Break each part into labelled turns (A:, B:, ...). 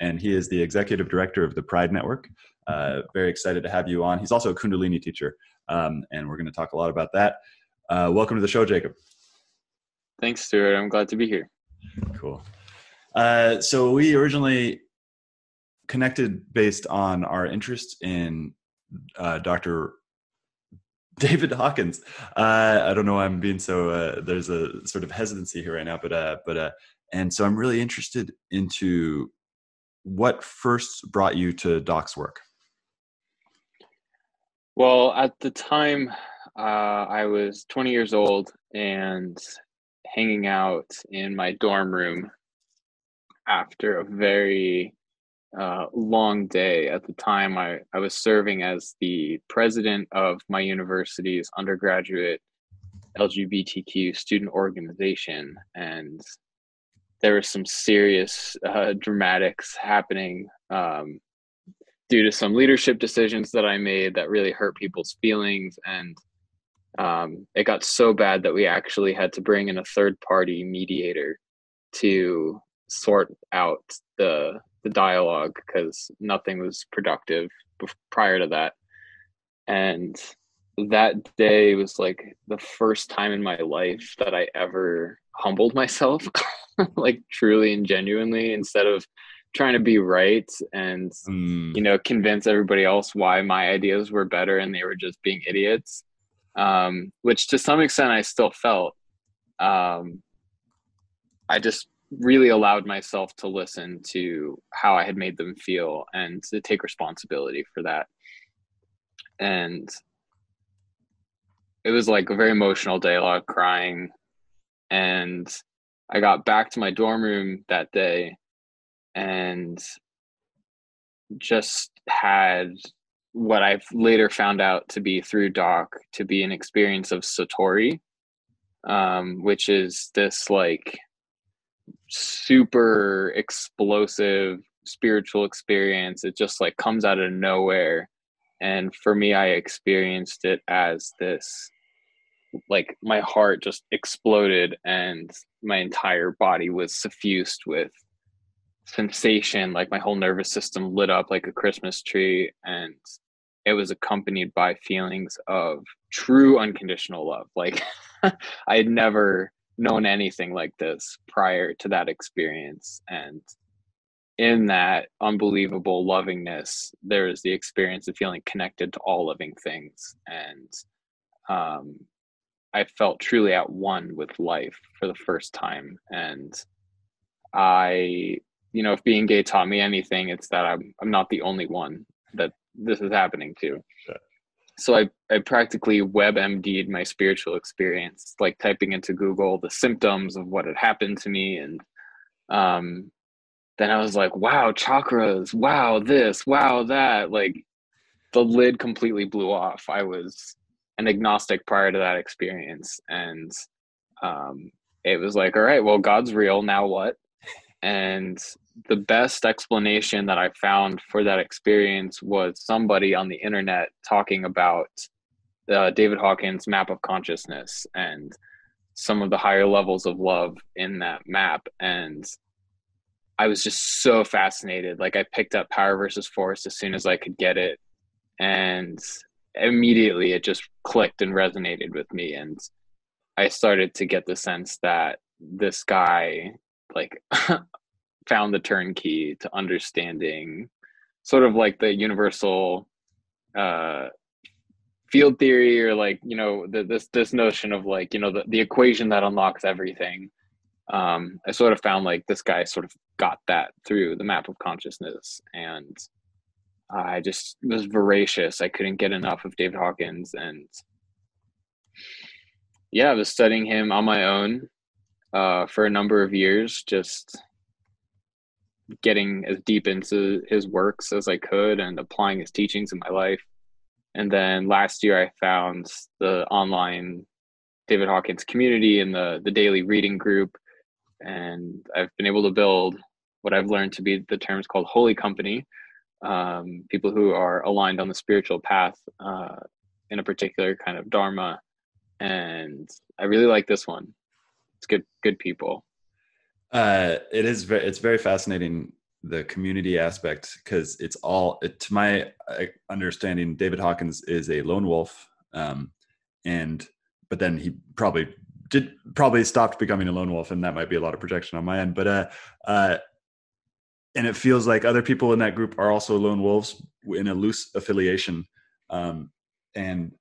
A: and he is the executive director of the Pride Network. Uh, very excited to have you on. He's also a Kundalini teacher, um, and we're going to talk a lot about that. Uh, welcome to the show, Jacob.
B: Thanks, Stewart. I'm glad to be here.
A: Cool. Uh, so we originally connected based on our interest in uh, Dr. David Hawkins. Uh, I don't know why I'm being so. Uh, there's a sort of hesitancy here right now, but but and so I'm really interested into what first brought you to Doc's work?
B: Well, at the time, uh, I was 20 years old and hanging out in my dorm room after a very uh, long day. At the time, I, I was serving as the president of my university's undergraduate LGBTQ student organization. And there was some serious uh, dramatics happening um, due to some leadership decisions that I made that really hurt people's feelings. And um, it got so bad that we actually had to bring in a third party mediator to sort out the the dialogue because nothing was productive prior to that. And that day was like the first time in my life that I ever humbled myself, like truly and genuinely, instead of trying to be right and mm. you know convince everybody else why my ideas were better and they were just being idiots. um, which to some extent I still felt. Um, I just really allowed myself to listen to how I had made them feel and to take responsibility for that. And it was like a very emotional day, a lot of crying. And I got back to my dorm room that day and just had what I've later found out to be through Doc to be an experience of Satori, um, which is this like super explosive spiritual experience. It just like comes out of nowhere. And for me, I experienced it as this like my heart just exploded and my entire body was suffused with sensation like my whole nervous system lit up like a christmas tree and it was accompanied by feelings of true unconditional love. Like i had never known anything like this prior to that experience and in that unbelievable lovingness there is the experience of feeling connected to all living things and um, i felt truly at one with life for the first time and i you know, if being gay taught me anything, it's that I'm I'm not the only one that this is happening to. Sure. So I, I practically WebMD'd my spiritual experience, like typing into Google the symptoms of what had happened to me. And um, then I was like, wow, chakras, wow, this, wow, that. Like the lid completely blew off. I was an agnostic prior to that experience. And um, it was like, all right, well, God's real. Now what? And the best explanation that I found for that experience was somebody on the internet talking about uh, David Hawkins' map of consciousness and some of the higher levels of love in that map. And I was just so fascinated. Like I picked up Power versus Force as soon as I could get it. And immediately it just clicked and resonated with me. And I started to get the sense that this guy, like found the turnkey to understanding sort of like the universal uh, field theory or like you know the, this this notion of like you know the, the equation that unlocks everything um, i sort of found like this guy sort of got that through the map of consciousness and i just was voracious i couldn't get enough of david hawkins and yeah i was studying him on my own uh, for a number of years just getting as deep into his works as I could and applying his teachings in my life. And then last year, I found the online David Hawkins community and the the daily reading group, and I've been able to build what I've learned to be the terms called holy company, um, people who are aligned on the spiritual path uh, in a particular kind of dharma, and I really like this one. It's good, good people.
C: Uh, it is very, it's very fascinating the community aspect because it's all to my uh, understanding david hawkins is a lone wolf um, and but then he probably did probably stopped becoming a lone wolf and that might be a lot of projection on my end but uh uh and it feels like other people in that group are also lone wolves in a loose affiliation um and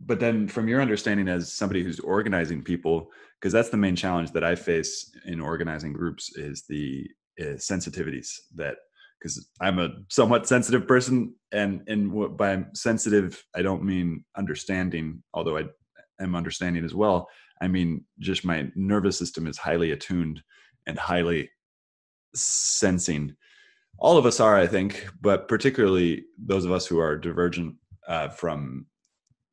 C: but then from your understanding as somebody who's organizing people because that's the main challenge that i face in organizing groups is the uh, sensitivities that because i'm a somewhat sensitive person and and what, by sensitive i don't mean understanding although i am understanding as well i mean just my nervous system is highly attuned and highly sensing all of us are i think but particularly those of us who are divergent uh, from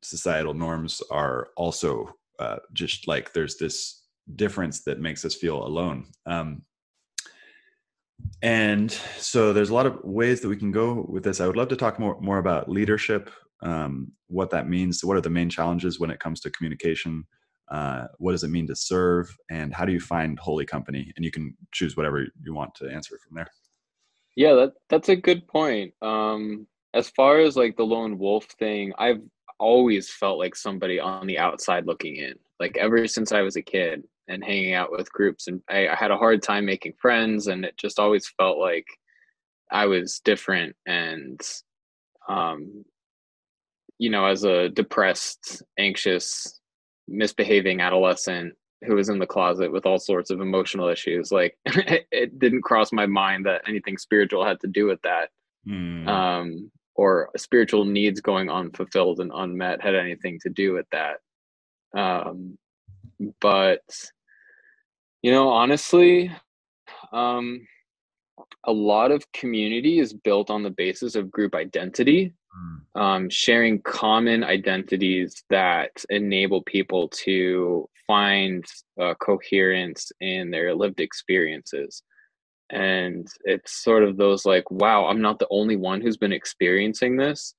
C: societal norms are also uh, just like there's this difference that makes us feel alone. Um, and so there's a lot of ways that we can go with this. I would love to talk more more about leadership, um, what that means. What are the main challenges when it comes to communication? Uh, what does it mean to serve, and how do you find holy company? And you can choose whatever you want to answer from there.
B: Yeah, that that's a good point. Um, as far as like the lone wolf thing, I've always felt like somebody on the outside looking in. Like ever since I was a kid and hanging out with groups, and I, I had a hard time making friends, and it just always felt like I was different and um you know, as a depressed, anxious, misbehaving adolescent who was in the closet with all sorts of emotional issues, like it didn't cross my mind that anything spiritual had to do with that. Mm. Um, or spiritual needs going unfulfilled and unmet had anything to do with that. Um, but you know, honestly, um, a lot of community is built on the basis of group identity. Um, sharing common identities that enable people to find uh, coherence in their lived experiences. And it's sort of those like, wow, I'm not the only one who's been experiencing this.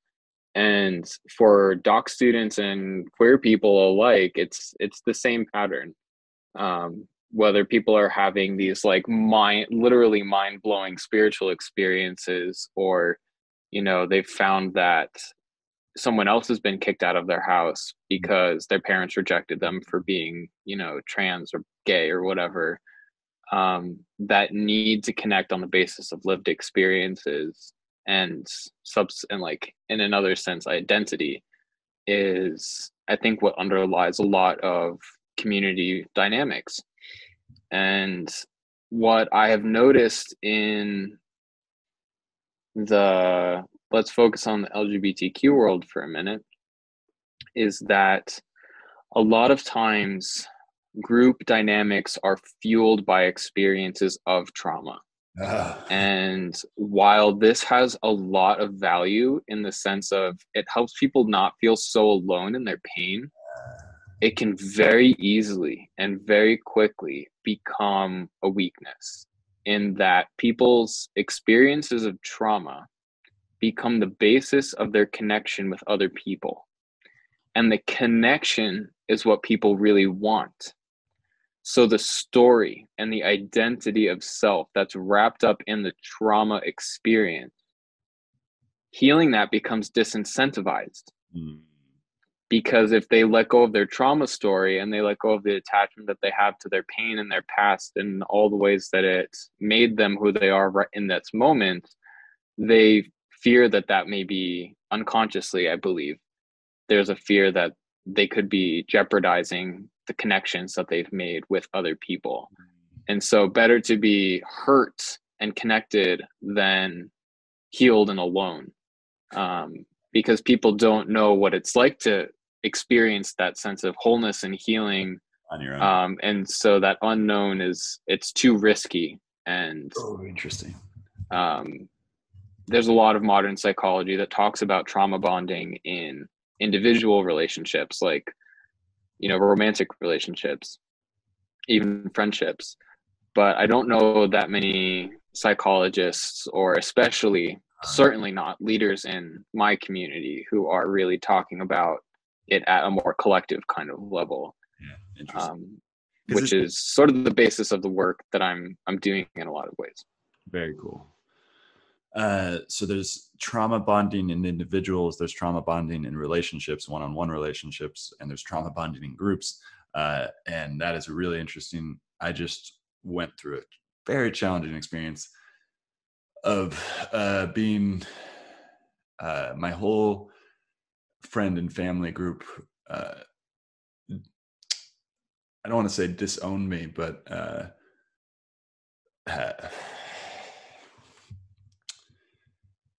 B: And for doc students and queer people alike, it's it's the same pattern. Um, whether people are having these like mind literally mind-blowing spiritual experiences or you know they've found that someone else has been kicked out of their house because their parents rejected them for being you know trans or gay or whatever. Um, that need to connect on the basis of lived experiences and subs and like in another sense identity is i think what underlies a lot of community dynamics. And what I have noticed in the let's focus on the LGBTQ world for a minute is that a lot of times group dynamics are fueled by experiences of trauma. Uh. And while this has a lot of value in the sense of it helps people not feel so alone in their pain, it can very easily and very quickly become a weakness in that people's experiences of trauma become the basis of their connection with other people. And the connection is what people really want. So the story and the identity of self that's wrapped up in the trauma experience, healing that becomes disincentivized. Mm because if they let go of their trauma story and they let go of the attachment that they have to their pain and their past and all the ways that it made them who they are right in that moment they fear that that may be unconsciously i believe there's a fear that they could be jeopardizing the connections that they've made with other people. And so better to be hurt and connected than healed and alone um, because people don't know what it's like to experience that sense of wholeness and healing
C: on your own.
B: Um, and so that unknown is it's too risky and
C: oh interesting.
B: um, there's a lot of modern psychology that talks about trauma bonding in individual relationships like you know romantic relationships even friendships. But i don't know that many psychologists or especially certainly not leaders in my community who are really talking about it at a more collective kind of level.
C: Yeah, um,
B: which is sort of the basis of the work that i'm i'm doing in a lot of ways.
C: Very cool. Uh, so there's trauma bonding in individuals there's trauma bonding in relationships one-on-one relationships and there's trauma bonding in groups. Uh, and that is really interesting i just went through a very challenging experience of uh, being uh, my whole friend and family group. Uh, I don't want to say disowned me, but uh,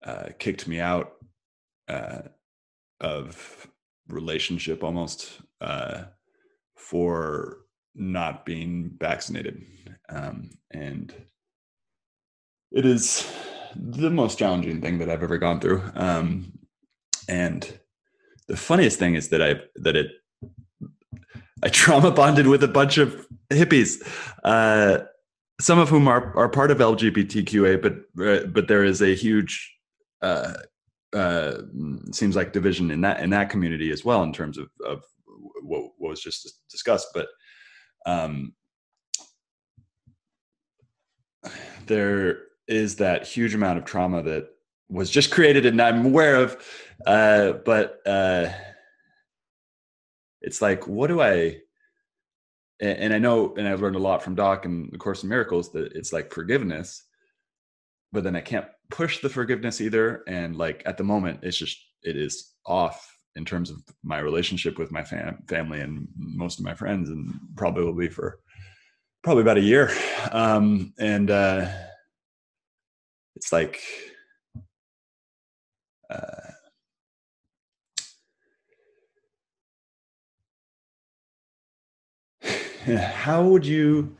C: uh, kicked me out uh, of relationship almost uh, for not being vaccinated, um, and it is the most challenging thing that I've ever gone through. Um, and the funniest thing is that I that it I trauma bonded with a bunch of hippies, uh, some of whom are are part of LGBTQA, but uh, but there is a huge uh, uh, seems like division in that in that community as well in terms of of what, what was just discussed, but. Um, there is that huge amount of trauma that was just created and I'm aware of. Uh, but uh, it's like, what do I? And I know, and I've learned a lot from Doc and the Course in Miracles that it's like forgiveness, but then I can't push the forgiveness either. And like at the moment, it's just it is off in terms of my relationship with my fam- family and most of my friends, and probably will be for probably about a year. Um, and uh, it's like, uh, how would you?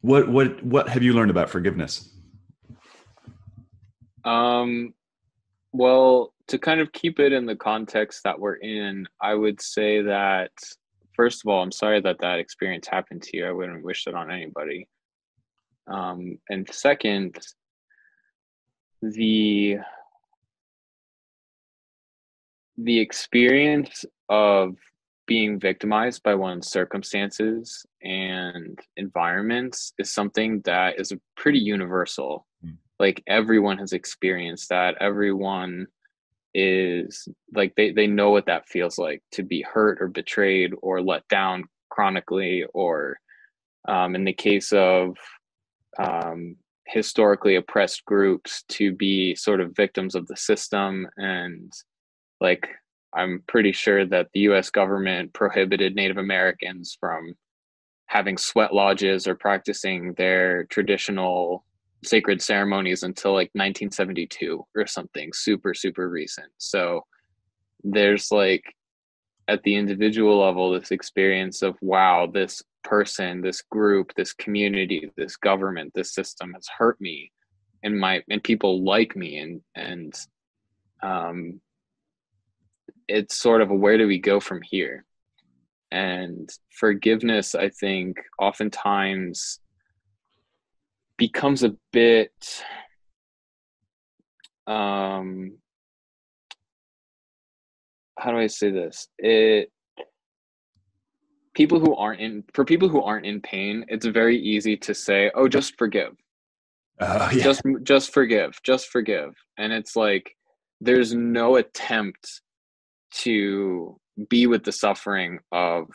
C: What what what have you learned about forgiveness?
B: Um, well, to kind of keep it in the context that we're in, I would say that first of all, I'm sorry that that experience happened to you. I wouldn't wish that on anybody. Um, and second, the the experience of being victimized by one's circumstances and environments is something that is pretty universal. Mm. Like everyone has experienced that. Everyone is like they, they know what that feels like to be hurt or betrayed or let down chronically or um, in the case of um, historically oppressed groups to be sort of victims of the system. And like i'm pretty sure that the us government prohibited native americans from having sweat lodges or practicing their traditional sacred ceremonies until like 1972 or something super super recent. So there's like at the individual level this experience of wow this person this group this community this government this system has hurt me and my and people like me and and um it's sort of a where do we go from here? And forgiveness i think oftentimes becomes a bit um how do i say this? It people who aren't in for people who aren't in pain it's very easy to say oh just forgive uh, yeah. just just forgive just forgive and it's like there's no attempt to be with the suffering of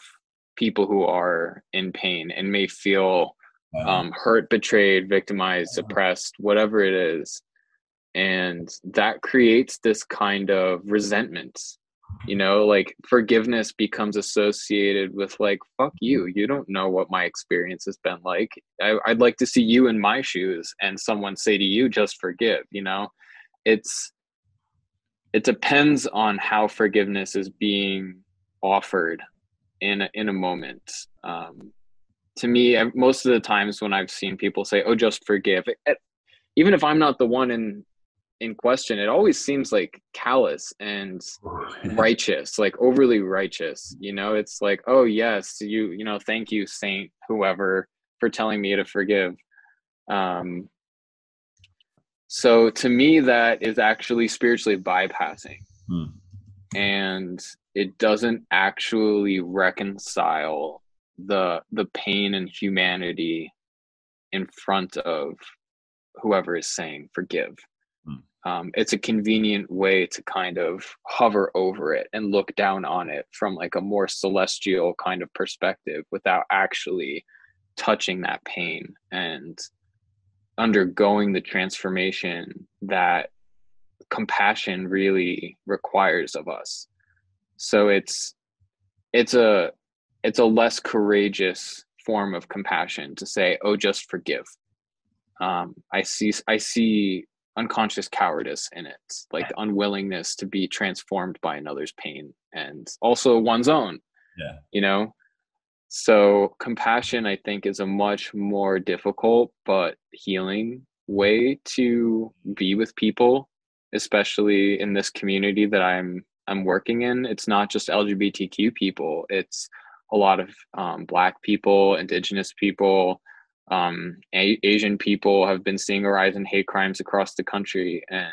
B: people who are in pain and may feel um, hurt, betrayed, victimized, suppressed, whatever it is. And that creates this kind of resentment. You know, like forgiveness becomes associated with like, fuck you. You don't know what my experience has been like. I, I'd like to see you in my shoes and someone say to you, just forgive, you know? It's, it depends on how forgiveness is being offered in a, in a moment. Um, to me most of the times when i've seen people say oh just forgive it, even if i'm not the one in in question it always seems like callous and righteous like overly righteous you know it's like oh yes you you know thank you saint whoever for telling me to forgive um so to me that is actually spiritually bypassing hmm. and it doesn't actually reconcile the the pain and humanity in front of whoever is saying forgive. Um, it's a convenient way to kind of hover over it and look down on it from like a more celestial kind of perspective without actually touching that pain and undergoing the transformation that compassion really requires of us. So it's it's a it's a less courageous form of compassion to say oh just forgive. Um, i see i see unconscious cowardice in it like the unwillingness to be transformed by another's pain and also one's own
C: yeah.
B: you know? So compassion i think is a much more difficult but healing way to be with people especially in this community that i'm i'm working in. It's not just lgbtq people. It's a lot of um, black people indigenous people um, a- asian people have been seeing a rise in hate crimes across the country and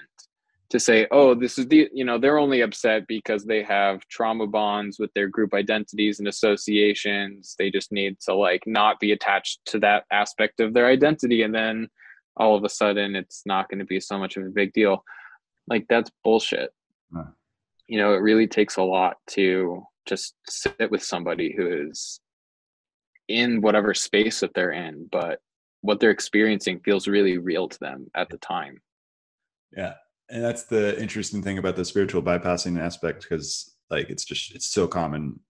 B: to say oh this is the you know they're only upset because they have trauma bonds with their group identities and associations. They just need to like not be attached to that aspect of their identity and then all of a sudden it's not going to be so much of a big deal. Like that's bullshit. Huh. you know it really takes a lot to just sit with somebody who is in whatever space that they're in, but what they're experiencing feels really real to them at the time.
C: Yeah. and that's the interesting thing about the spiritual bypassing aspect because like it's just it's so common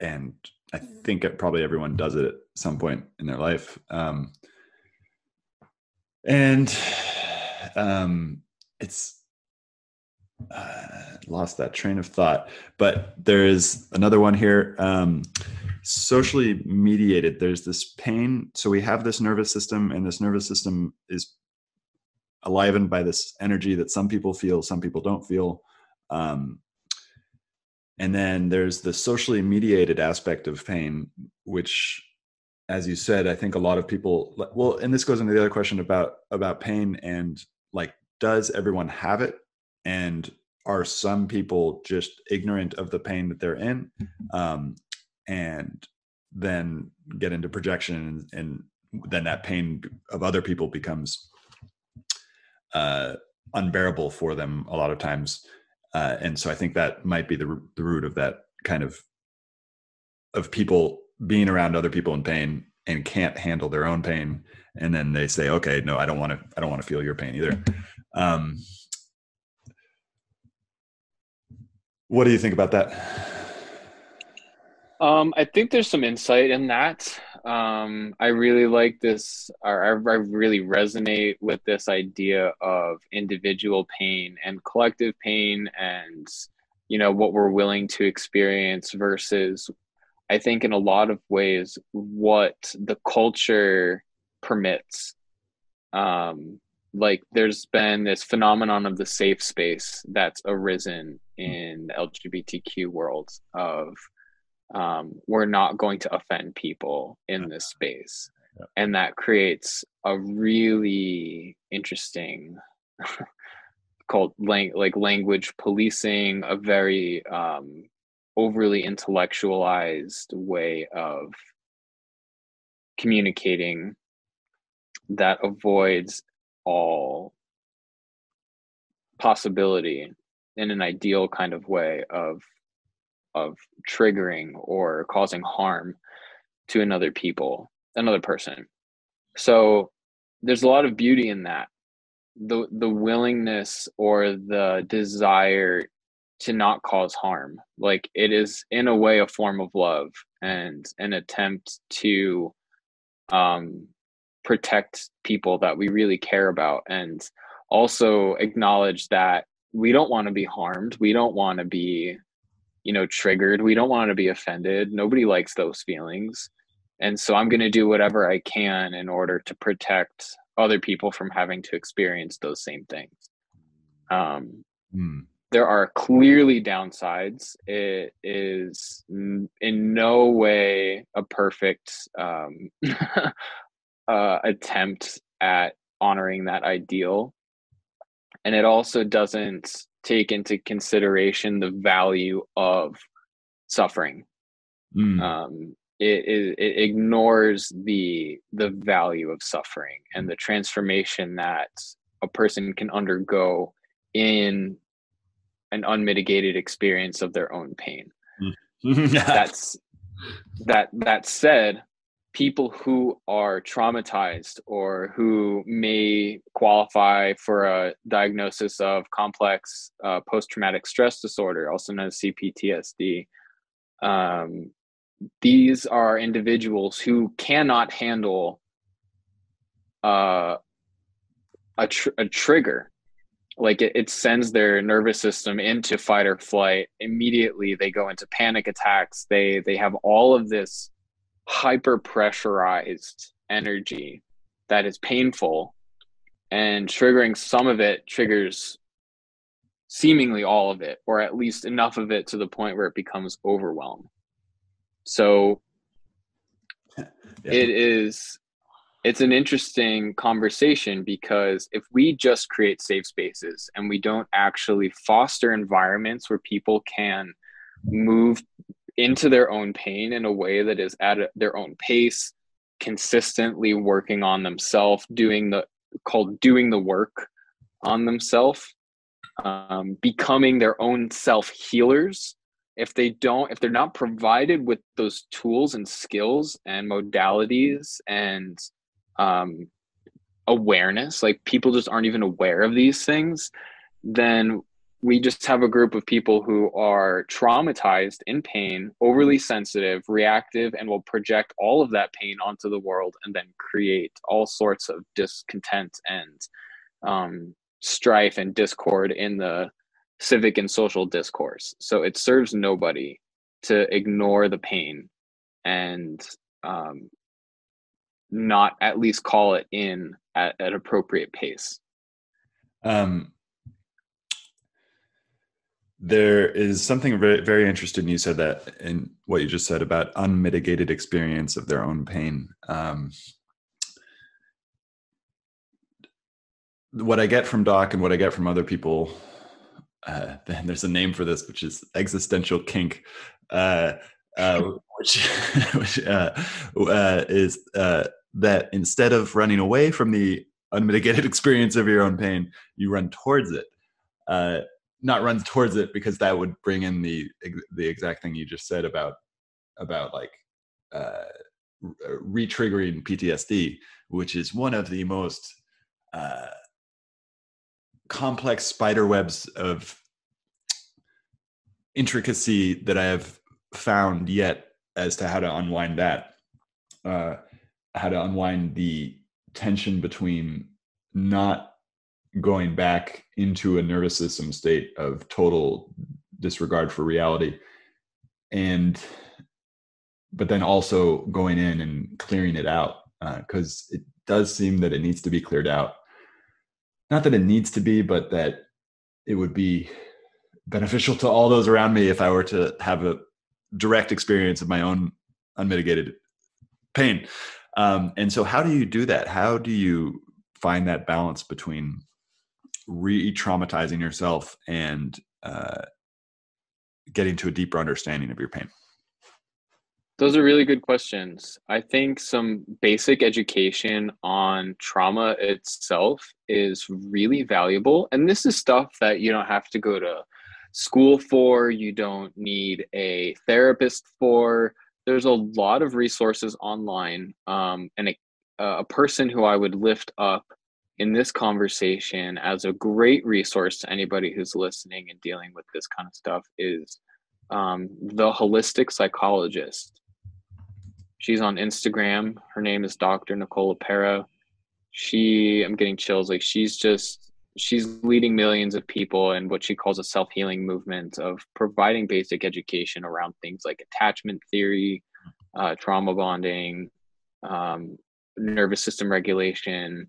C: and i think it, probably everyone does it at some point in their life um and um it's uh, lost that train of thought but there is another one here um socially mediated there's this pain so we have this nervous system and this nervous system is alivened by this energy that some people feel, some people don't feel. Um, and then there's the socially mediated aspect of pain, which, as you said, I think a lot of people. Well, and this goes into the other question about about pain and like, does everyone have it? And are some people just ignorant of the pain that they're in, um, and then get into projection, and, and then that pain of other people becomes uh, unbearable for them a lot of times. Uh, and so I think that might be the the root of that kind of of people being around other people in pain and can't handle their own pain, and then they say, "Okay, no, I don't want to. I don't want to feel your pain either." Um, what do you think about that?
B: Um, I think there's some insight in that. Um, I really like this, or I, really resonate with this idea of individual pain and collective pain, and you know what we're willing to experience versus, I think, in a lot of ways, what the culture permits. Um, like there's been this phenomenon of the safe space that's arisen in the LGBTQ world of um, we're not going to offend people in this space yeah. and that creates a really interesting called lang- like language policing a very um, overly intellectualized way of communicating that avoids all possibility in an ideal kind of way of of triggering or causing harm to another people another person. So there's a lot of beauty in that. The the willingness or the desire to not cause harm. Like it is in a way a form of love and an attempt to um protect people that we really care about and also acknowledge that we don't want to be harmed. We don't want to be you know triggered. We don't want to be offended. Nobody likes those feelings. And so i'm going to do whatever i can in order to protect other people from having to experience those same things. Um, mm. there are clearly downsides. It is in no way a perfect um, uh, attempt at honoring that ideal and it also doesn't take into consideration the value of suffering. Mm. Um, it, it, it, ignores the the value of suffering and the transformation that a person can undergo in an unmitigated experience of their own pain. Mm. That's that that said, people who are traumatized or who may qualify for a diagnosis of complex uh, post-traumatic stress disorder also known as cptsd um, these are individuals who cannot handle uh, a, tr- a trigger. Like it, it sends their nervous system into fight or flight. Immediately they go into panic attacks. They they have all of this hyper pressurized energy that is painful and triggering some of it triggers seemingly all of it or at least enough of it to the point where it becomes overwhelm so yeah. it is it's an interesting conversation because if we just create safe spaces and we don't actually foster environments where people can move into their own pain in a way that is at their own pace, consistently working on themselves, doing the called doing the work on themselves, um, becoming their own self healers. If they don't, if they're not provided with those tools and skills and modalities and um, awareness, like people just aren't even aware of these things, then we just have a group of people who are traumatized in pain, overly sensitive, reactive, and will project all of that pain onto the world and then create all sorts of discontent and um, strife and discord in the civic and social discourse. So it serves nobody to ignore the pain and um, not at least call it in at an appropriate pace.
C: Um, there is something very, very interesting you said that in what you just said about unmitigated experience of their own pain. Um, what I get from Doc and what I get from other people, uh, there's a name for this, which is existential kink, uh, uh, which, which uh, uh, is uh, that instead of running away from the unmitigated experience of your own pain, you run towards it not run towards it because that would bring in the the exact thing you just said about about like uh, re-triggering PTSD, which is one of the most uh, complex spider webs of intricacy that I have found yet as to how to unwind that, uh, how to unwind the tension between not going back into a nervous system state of total disregard for reality. And but then also going in and clearing it out because uh, it does seem that it needs to be cleared out. Not that it needs to be but that it would be beneficial to all those around me if i were to have a direct experience of my own unmitigated pain. Um, and so how do you do that? How do you find that balance between re-traumatizing yourself and uh, getting to a deeper understanding of your pain?
B: Those are really good questions. I think some basic education on trauma itself is really valuable. And this is stuff that you don't have to go to school for, you don't need a therapist for. There's a lot of resources online. Um, and a, a person who I would lift up in this conversation as a great resource to anybody who's listening and dealing with this kind of stuff is um, the holistic psychologist. She's on Instagram. Her name is Dr. Nicole LePera. She, I'm getting chills. Like she's just, she's leading millions of people in what she calls a self healing movement of providing basic education around things like attachment theory, uh, trauma bonding, um, nervous system regulation,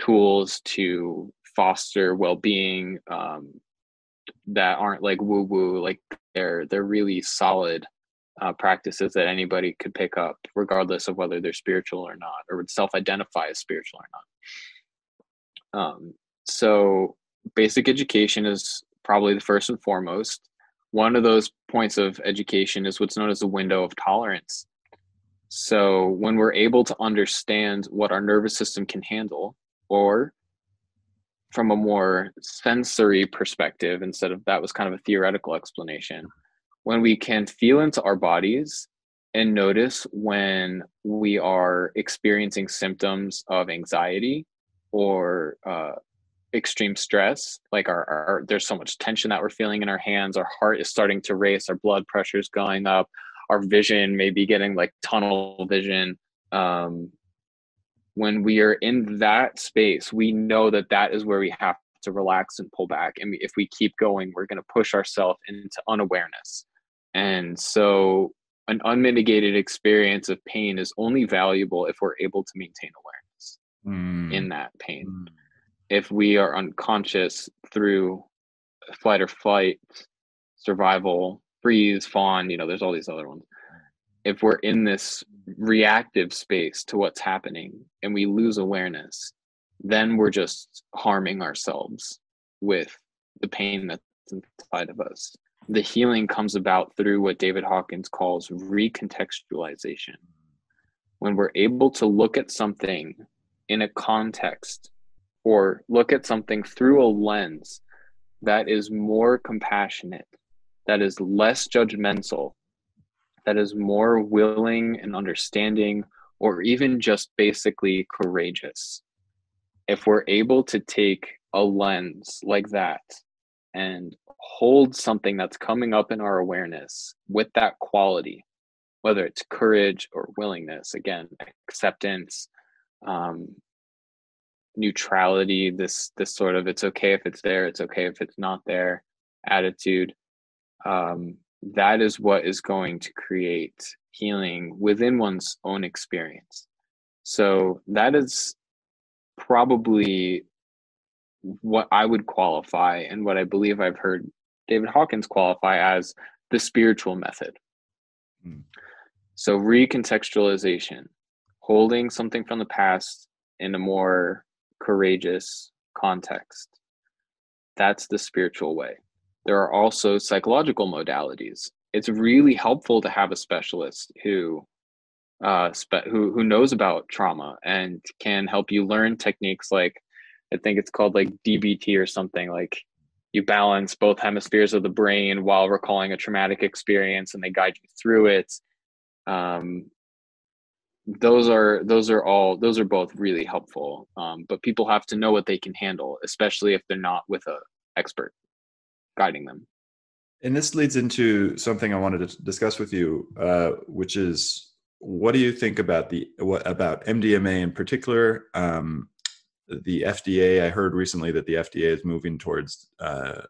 B: tools to foster well-being um, that aren't like woo woo like they're they're really solid uh, practices that anybody could pick up regardless of whether they're spiritual or not or would self-identify as spiritual or not. Um, so basic education is probably the first and foremost. One of those points of education is what's known as the window of tolerance. So when we're able to understand what our nervous system can handle or from a more sensory perspective instead of that was kind of a theoretical explanation. When we can feel into our bodies and notice when we are experiencing symptoms of anxiety or uh, extreme stress like our, our, there's so much tension that we're feeling in our hands our heart is starting to race our blood pressure is going up our vision may be getting like tunnel vision um, when we are in that space, we know that that is where we have to relax and pull back. And if we keep going, we're going to push ourselves into unawareness. And so, an unmitigated experience of pain is only valuable if we're able to maintain awareness mm. in that pain. Mm. If we are unconscious through flight or flight, survival, freeze, fawn, you know, there's all these other ones if we're mm-hmm. in this reactive space to what's happening and we lose awareness, then we're just harming ourselves with the pain that's inside of us. The healing comes about through what David Hawkins calls recontextualization. When we're able to look at something in a context or look at something through a lens that is more compassionate, that is less judgmental, that is more willing and understanding, or even just basically courageous. If we're able to take a lens like that and hold something that's coming up in our awareness with that quality, whether it's courage or willingness, again, acceptance, um, neutrality, this this sort of it's okay if it's there, it's okay if it's not there attitude. Um, that is what is going to create healing within one's own experience. So that is probably what I would qualify and what I believe I've heard David Hawkins qualify as the spiritual method. Mm. So, recontextualization, holding something from the past in a more courageous context. That's the spiritual way. There are also psychological modalities. It's really helpful to have a specialist who uh, spe- who who knows about trauma and can help you learn techniques like I think it's called like DBT or something like you balance both hemispheres of the brain while recalling a traumatic experience and they guide you through it um, those are those are all those are both really helpful um, but people have to know what they can handle especially if they're not with a expert guiding them
C: and this leads into something i wanted to discuss with you uh, which is what do you think about the what about mdma in particular um, the FDA, I heard recently that the FDA is moving towards, uh,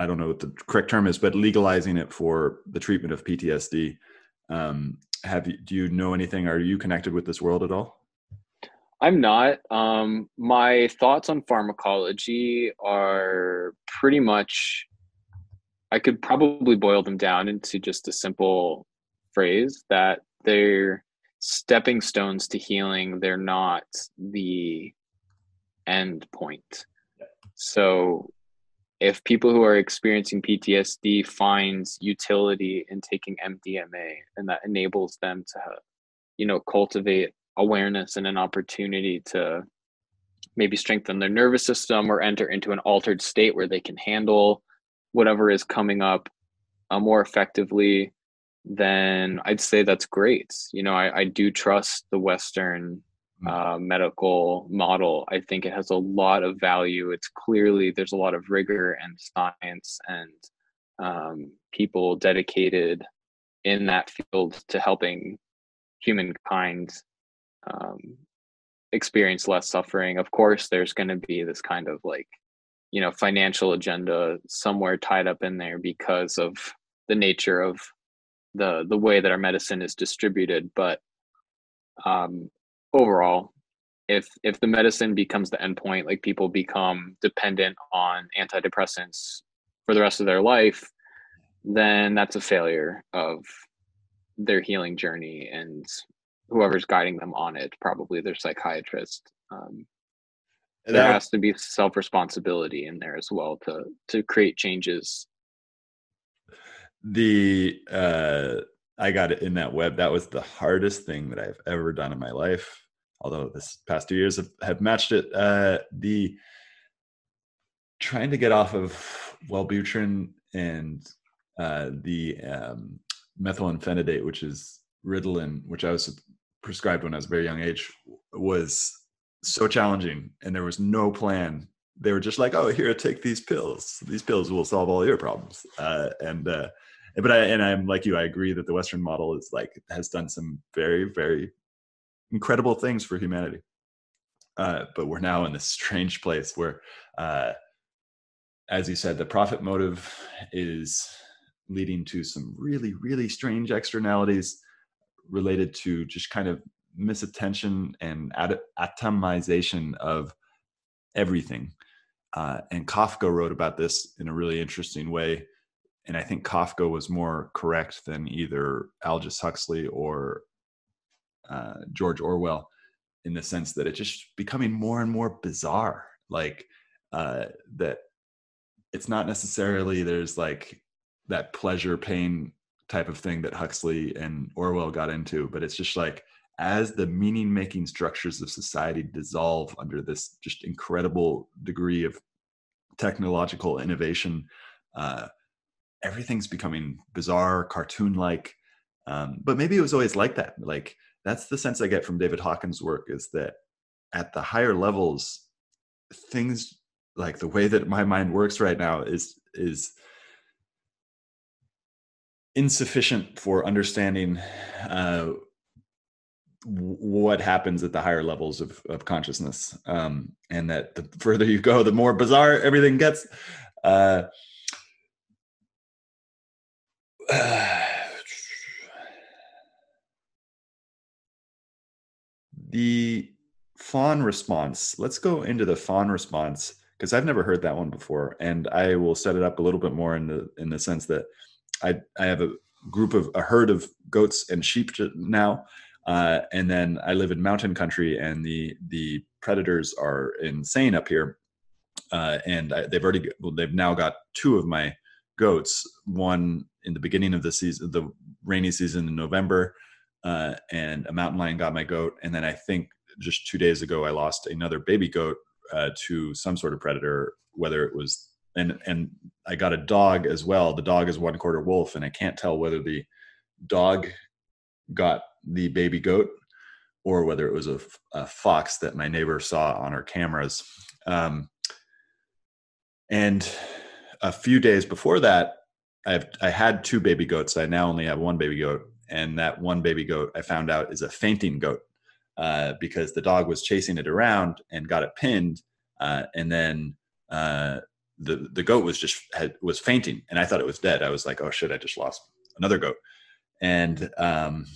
C: I don't know what the correct term is, but legalizing it for the treatment of PTSD. Um, have you, do you know anything? Are you connected with this world at all?
B: I'm not. Um, my thoughts on pharmacology are pretty much, I could probably boil them down into just a simple phrase that they're stepping stones to healing they're not the end point so if people who are experiencing ptsd finds utility in taking mdma and that enables them to you know cultivate awareness and an opportunity to maybe strengthen their nervous system or enter into an altered state where they can handle whatever is coming up uh, more effectively then I'd say that's great. You know, I, I do trust the Western mm. uh, medical model. I think it has a lot of value. It's clearly there's a lot of rigor and science and um, people dedicated in that field to helping humankind um, experience less suffering. Of course, there's going to be this kind of like, you know, financial agenda somewhere tied up in there because of the nature of the the way that our medicine is distributed but um, overall if if the medicine becomes the endpoint like people become dependent on antidepressants for the rest of their life then that's a failure of their healing journey and whoever's guiding them on it probably their psychiatrist um, there has to be self responsibility in there as well to to create changes.
C: The uh i got it in that web. That was the hardest thing that i've ever done in my life although this past two years have, have matched it. Uh the trying to get off of wellbutrin and uh the um methylphenidate which is ritalin which i was prescribed when i was a very young age was so challenging and there was no plan. They were just like oh here take these pills. These pills will solve all your problems. Uh, and uh, but I and I'm like you, I agree that the Western model is like has done some very very incredible things for humanity. Uh, but we're now in this strange place where, uh, as you said, the profit motive is leading to some really really strange externalities related to just kind of misattention and atomization of everything. Uh, and Kafka wrote about this in a really interesting way and I think Kafka was more correct than either Aldous Huxley or uh, George Orwell in the sense that it's just becoming more and more bizarre. Like uh, that, it's not necessarily there's like that pleasure pain type of thing that Huxley and Orwell got into, but it's just like as the meaning making structures of society dissolve under this just incredible degree of technological innovation. Uh, everything's becoming bizarre, cartoon like. Um, but maybe it was always like that. Like that's the sense I get from David Hawkins' work is that at the higher levels, things like the way that my mind works right now is is insufficient for understanding uh, what happens at the higher levels of, of consciousness. Um, and that the further you go the more bizarre everything gets. Uh, the fawn response let's go into the fawn response because i've never heard that one before and i will set it up a little bit more in the in the sense that i i have a group of a herd of goats and sheep now uh, and then i live in mountain country and the the predators are insane up here. Uh, and I, they've already well, they've now got two of my goats one in the beginning of the season the rainy season in november uh, and a mountain lion got my goat. And then i think just two days ago i lost another baby goat uh, to some sort of predator whether it was and and i got a dog as well. The dog is one quarter wolf and i can't tell whether the dog got the baby goat or whether it was a, a fox that my neighbor saw on her cameras. Um, and a few days before that I've, i had two baby goats. I now only have one baby goat and that one baby goat I found out is a fainting goat uh, because the dog was chasing it around and got it pinned, uh, and then uh, the the goat was just had, was fainting, and I thought it was dead. I was like, oh shit, I just lost another goat, and um,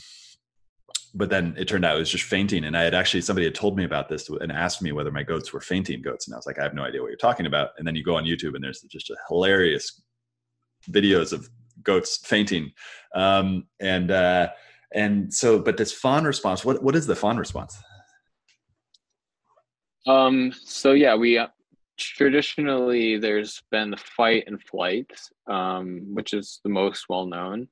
C: but then it turned out it was just fainting, and I had actually somebody had told me about this and asked me whether my goats were fainting goats, and I was like, I have no idea what you're talking about. And then you go on YouTube, and there's just a hilarious videos of goats fainting um, and uh, and so but this fawn response what what is the fawn response
B: um so yeah we traditionally there's been the fight and flight um, which is the most well known.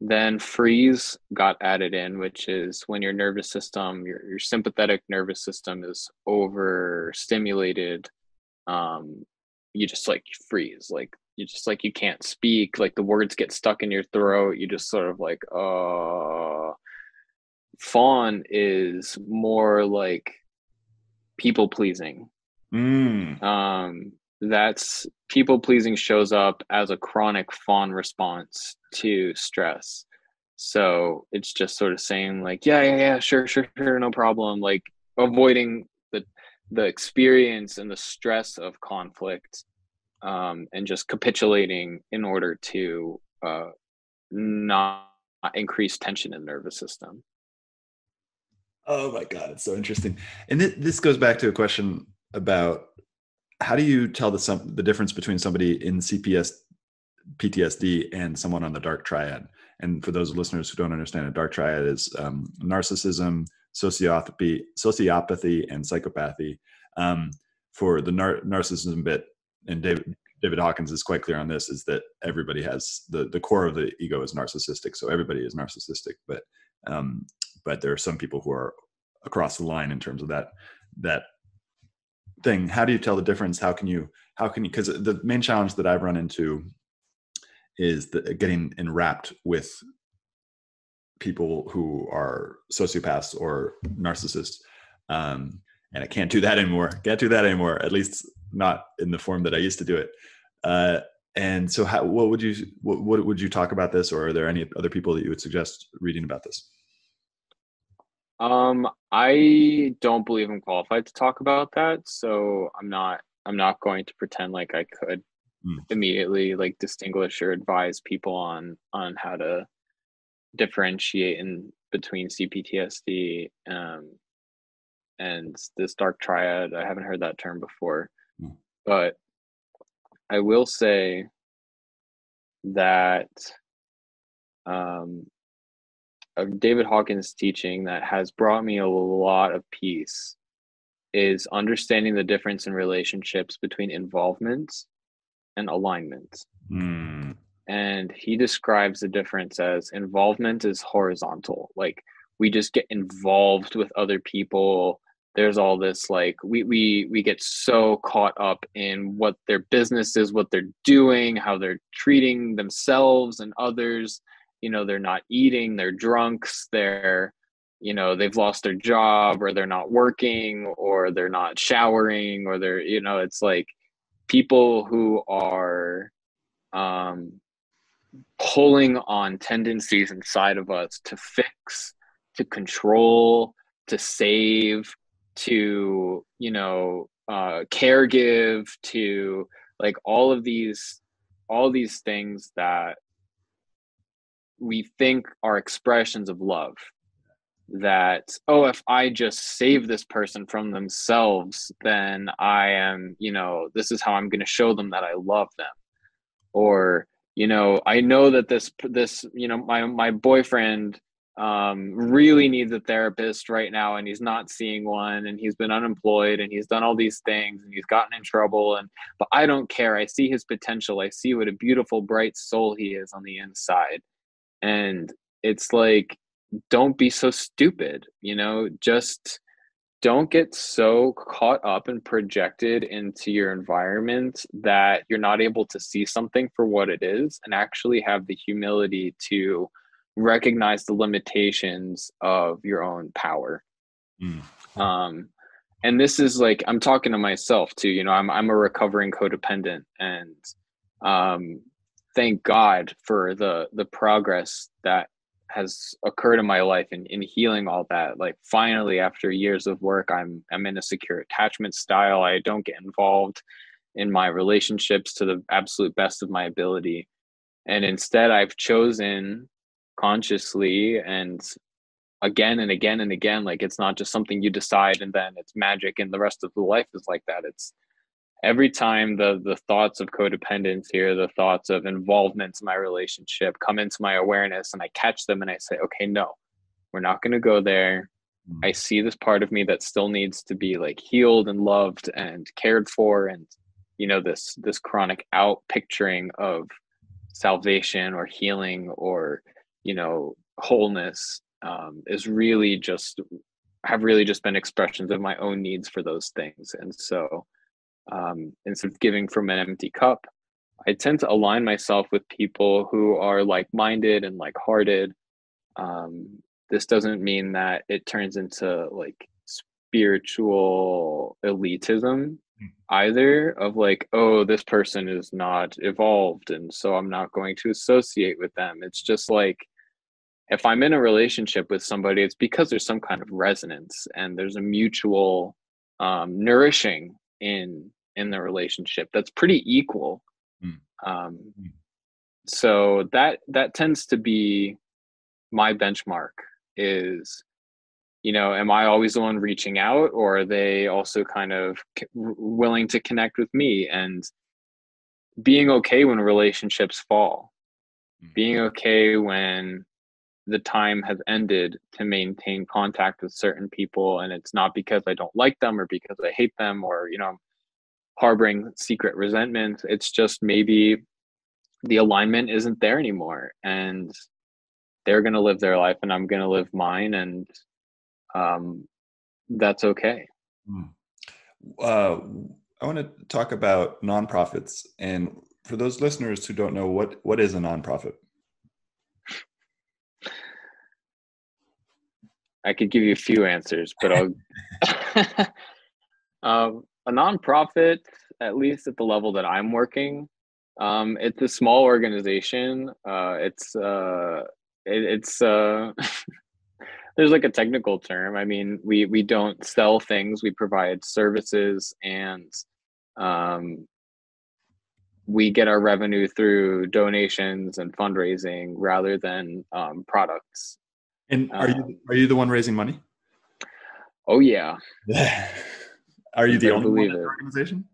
B: Then freeze got added in which is when your nervous system your, your sympathetic nervous system is overstimulated um, you just like freeze. Like you just like you can't speak. Like the words get stuck in your throat. You just sort of like uh fawn is more like people pleasing
C: mm.
B: um that's people pleasing shows up as a chronic fawn response to stress so it's just sort of saying like yeah yeah yeah sure sure sure no problem like avoiding the the experience and the stress of conflict um, and just capitulating in order to uh, not increase tension in the nervous system.
C: Oh my god, it's so interesting. And th- this goes back to a question about how do you tell the some the difference between somebody in CPS PTSD and someone on the dark triad? And for those listeners who don't understand, a dark triad is um, narcissism, sociopathy, sociopathy, and psychopathy. Um, for the nar- narcissism bit, and David David Hawkins is quite clear on this is that everybody has the the core of the ego is narcissistic so everybody is narcissistic but um but there are some people who are across the line in terms of that that thing how do you tell the difference how can you how can you because the main challenge that I've run into is the, getting enwrapped with people who are sociopaths or narcissists um and I can't do that anymore can't do that anymore at least not in the form that I used to do it. Uh, and so, how, what would you what, what would you talk about this, or are there any other people that you would suggest reading about this?
B: Um, I don't believe I'm qualified to talk about that, so I'm not. I'm not going to pretend like I could mm. immediately like distinguish or advise people on on how to differentiate in between CPTSD um, and this dark triad. I haven't heard that term before. But I will say that um, of David Hawkins' teaching that has brought me a lot of peace is understanding the difference in relationships between involvement and alignment.
C: Mm.
B: And he describes the difference as involvement is horizontal. Like we just get involved with other people there's all this like we we we get so caught up in what their business is what they're doing how they're treating themselves and others you know they're not eating they're drunks they're you know they've lost their job or they're not working or they're not showering or they're you know it's like people who are um, pulling on tendencies inside of us to fix, to control, to save, to you know uh, care give, to like all of these all these things that we think are expressions of love. That oh if i just save this person from themselves then i am you know this is how i'm going to show them that i love them. Or you know i know that this this you know my my boyfriend um really needs a therapist right now and he's not seeing one and he's been unemployed and he's done all these things and he's gotten in trouble and but i don't care. I see his potential. I see what a beautiful bright soul he is on the inside and it's like don't be so stupid you know? Just don't get so caught up and projected into your environment that you're not able to see something for what it is and actually have the humility to recognize the limitations of your own power. Mm. um and this is like i'm talking to myself too you know? I'm i'm a recovering codependent and um thank god for the the progress that has occurred in my life in, in healing all that. Like finally after years of work i'm i'm in a secure attachment style. I don't get involved in my relationships to the absolute best of my ability. And instead i've chosen consciously and again and again and again like it's not just something you decide and then it's magic and the rest of the life is like that. It's every time the the thoughts of codependence here the thoughts of involvement in my relationship come into my awareness and i catch them and i say okay no we're not going to go there i mm. see this part of me that still needs to be like healed and loved and cared for and you know this this chronic out picturing of salvation or healing or you know wholeness um, is really just have really just been expressions of my own needs for those things and so um, instead of giving from an empty cup i tend to align myself with people who are like-minded and like-hearted um, this doesn't mean that it turns into like spiritual elitism hmm. either of like oh this person is not evolved and so i'm not going to associate with them it's just like if i'm in a relationship with somebody it's because there's some kind of resonance and there's a mutual um, nourishing in in the relationship that's pretty equal mm. Um, mm. so that that tends to be my benchmark is you know am i always the one reaching out or are they also kind of willing to connect with me and being okay when relationships fall mm. being okay when the time has ended to maintain contact with certain people and it's not because i don't like them or because i hate them or you know harboring secret resentment. It's just maybe the alignment isn't there anymore and they're going to live their life and i'm going to live mine and um, that's okay.
C: Hmm. uh, i want to talk about nonprofits and for those listeners who don't know what what is a nonprofit
B: I could give you a few answers, but I'll. um, a nonprofit, at least at the level that I'm working, um, it's a small organization. Uh, it's uh, it, it's uh, there's like a technical term. I mean, we we don't sell things; we provide services, and um, we get our revenue through donations and fundraising rather than um, products.
C: And are um, you are you the one raising money?
B: Oh yeah.
C: are you the only one in the organization?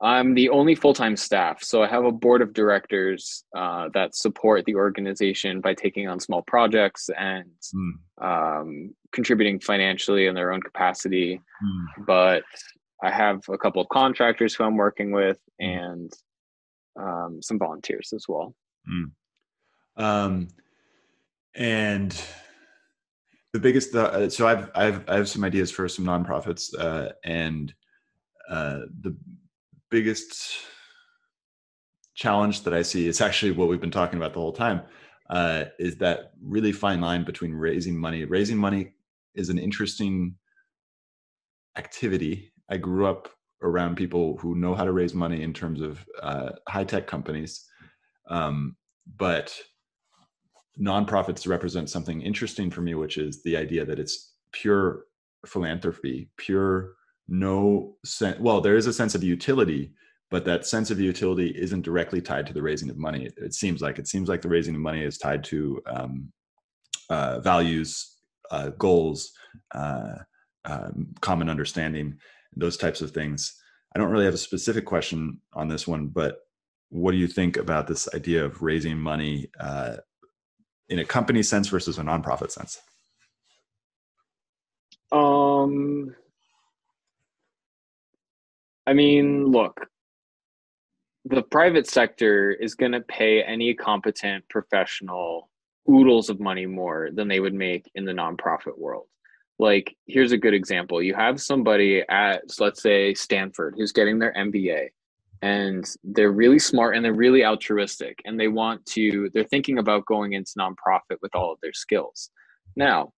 B: I'm the only full time staff. So I have a board of directors uh, that support the organization by taking on small projects and mm. um, contributing financially in their own capacity. Mm. But I have a couple of contractors who I'm working with hmm. and um, some volunteers as well. Mm.
C: Um, and the biggest uh, so I've, I've i have some ideas for some nonprofits uh, and uh, the biggest challenge that i see is actually what we've been talking about the whole time uh, is that really fine line between raising money raising money is an interesting activity i grew up around people who know how to raise money in terms of uh, high tech companies. Um, but nonprofits represent something interesting for me, which is the idea that it's pure philanthropy, pure no sense. Well, there is a sense of utility, but that sense of utility isn't directly tied to the raising of money. It, seems like it seems like the raising of money is tied to um, uh, values, uh, goals, uh, um, common understanding, those types of things. I don't really have a specific question on this one, but what do you think about this idea of raising money uh, in a company sense versus a nonprofit sense?
B: Um, I mean, look, the private sector is going to pay any competent professional oodles of money more than they would make in the nonprofit world. Like, here's a good example. You have somebody at, let's say, Stanford who's getting their MBA and they're really smart and they're really altruistic and they want to, they're thinking about going into nonprofit with all of their skills. Now,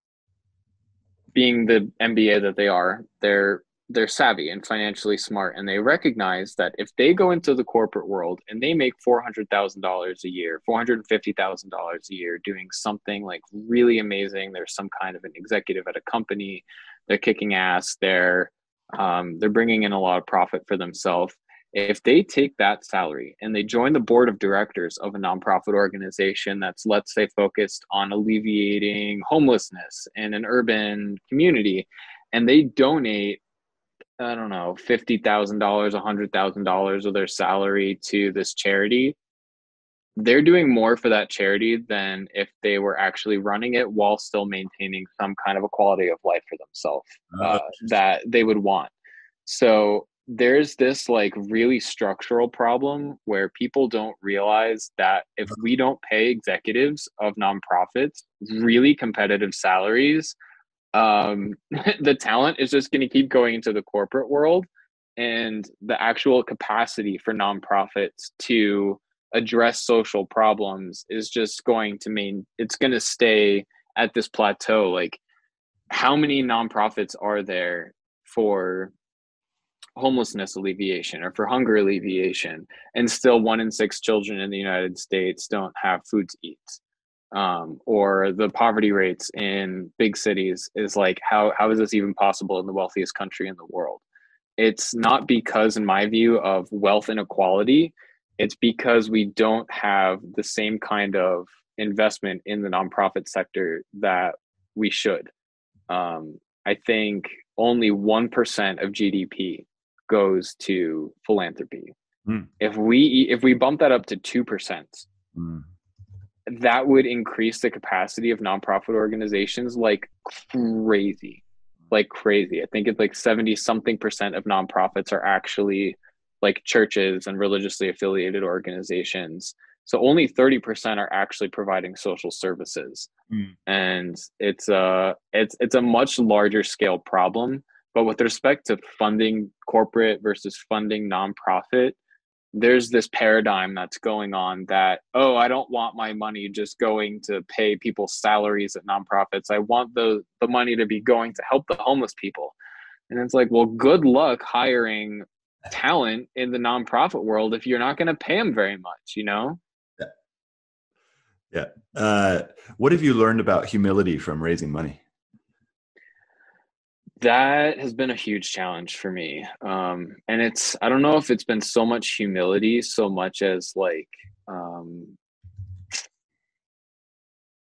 B: being the MBA that they are, they're they're savvy and financially smart and they recognize that if they go into the corporate world and they make $400,000 a year, $450,000 a year doing something like really amazing, there's some kind of an executive at a company, they're kicking ass, they're um, they're bringing in a lot of profit for themselves. If they take that salary and they join the board of directors of a nonprofit organization that's, let's say, focused on alleviating homelessness in an urban community, and they donate I don't know, fifty thousand dollars, a hundred thousand dollars of their salary to this charity, they're doing more for that charity than if they were actually running it while still maintaining some kind of a quality of life for themselves oh, uh, that they would want. So there's this like really structural problem where people don't realize that if we don't pay executives of nonprofits really competitive salaries um, the talent is just going to keep going into the corporate world and the actual capacity for nonprofits to address social problems is just going to mean it's going to stay at this plateau. Like how many nonprofits are there for homelessness alleviation or for hunger alleviation and still one in six children in the united states don't have food to eat. Um, or the poverty rates in big cities is like how how is this even possible in the wealthiest country in the world? It's not because in my view of wealth inequality. It's because we don't have the same kind of investment in the nonprofit sector that we should. Um, i think only 1% of gdp goes to philanthropy. Mm. if we if we bump that up to 2% mm that would increase the capacity of nonprofit organizations like crazy like crazy. I think it's like 70 something percent of nonprofits are actually like churches and religiously affiliated organizations. So only 30% are actually providing social services. Mm. and it's a it's it's a much larger scale problem but with respect to funding corporate versus funding nonprofit there's this paradigm that's going on that oh i don't want my money just going to pay people's salaries at nonprofits. I want the the money to be going to help the homeless people. And it's like well good luck hiring talent in the nonprofit world if you're not going to pay them very much you know?
C: Yeah. Yeah. Uh, what have you learned about humility from raising money
B: that has been a huge challenge for me. Um, and it's i don't know if it's been so much humility so much as like um,